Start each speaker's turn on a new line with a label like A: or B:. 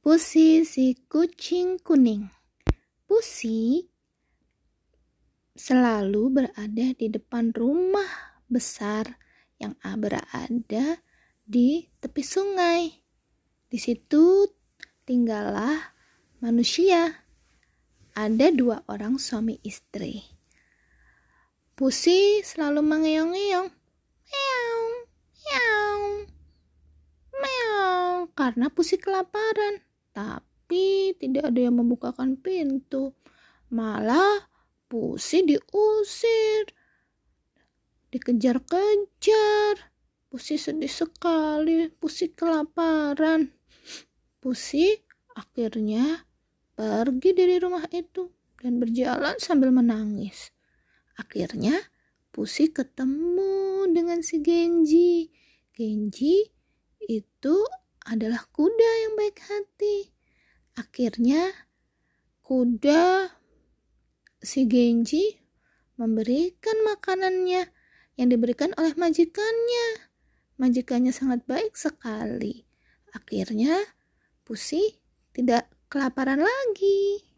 A: Pusi si kucing kuning. Pusi selalu berada di depan rumah besar yang berada di tepi sungai. Di situ tinggallah manusia. Ada dua orang suami istri. Pusi selalu mengeong-ngeong. Meow, meow, meow. Karena Pusi kelaparan tapi tidak ada yang membukakan pintu. Malah Pusi diusir, dikejar-kejar. Pusi sedih sekali, Pusi kelaparan. Pusi akhirnya pergi dari rumah itu dan berjalan sambil menangis. Akhirnya Pusi ketemu dengan si Genji. Genji itu adalah kuda yang baik hati. Akhirnya kuda si Genji memberikan makanannya yang diberikan oleh majikannya. Majikannya sangat baik sekali. Akhirnya Pusi tidak kelaparan lagi.